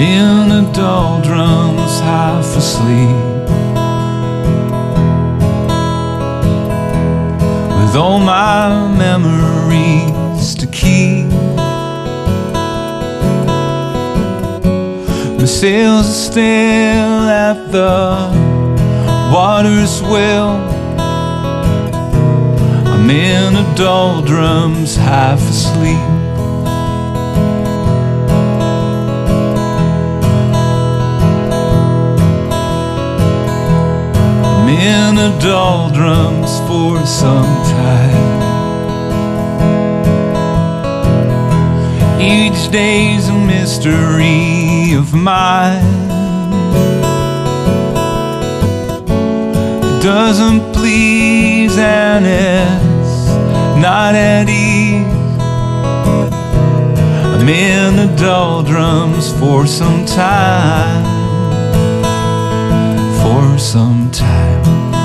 In the doldrums, half asleep. With all my memories to keep. My sails are still at the water's well. I'm in the doldrums, half asleep. In the doldrums for some time. Each day's a mystery of mine. Doesn't please and it's not at ease. I'm in the doldrums for some time. For some time.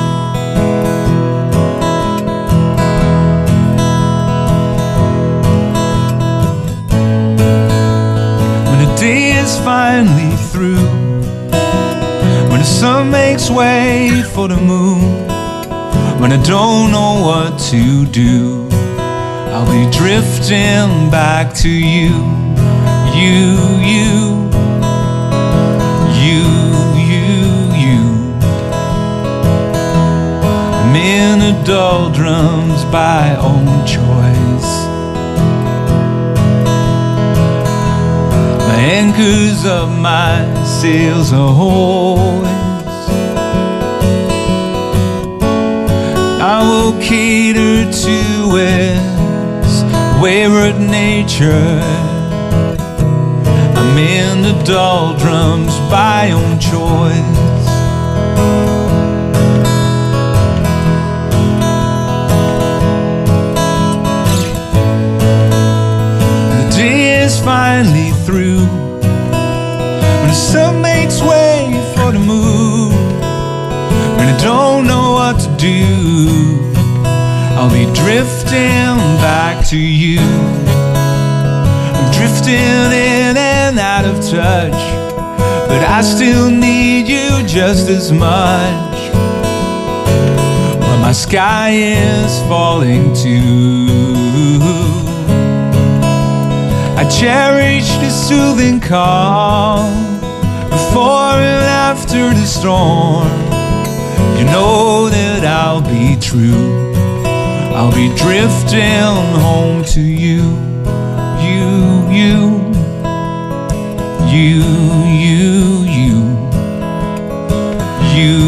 Is finally through, when the sun makes way for the moon, when I don't know what to do, I'll be drifting back to you, you, you, you, you, you. I'm in the doldrums by own choice. Anchors of my sails are hoist. I will cater to its wayward nature. I'm in the doldrums by own choice. The day is finally through. When the sun makes way for the moon. When I don't know what to do. I'll be drifting back to you. I'm drifting in and out of touch. But I still need you just as much. Well, my sky is falling too. I cherished the soothing calm before and after the storm. You know that I'll be true. I'll be drifting home to you, you, you, you, you, you, you.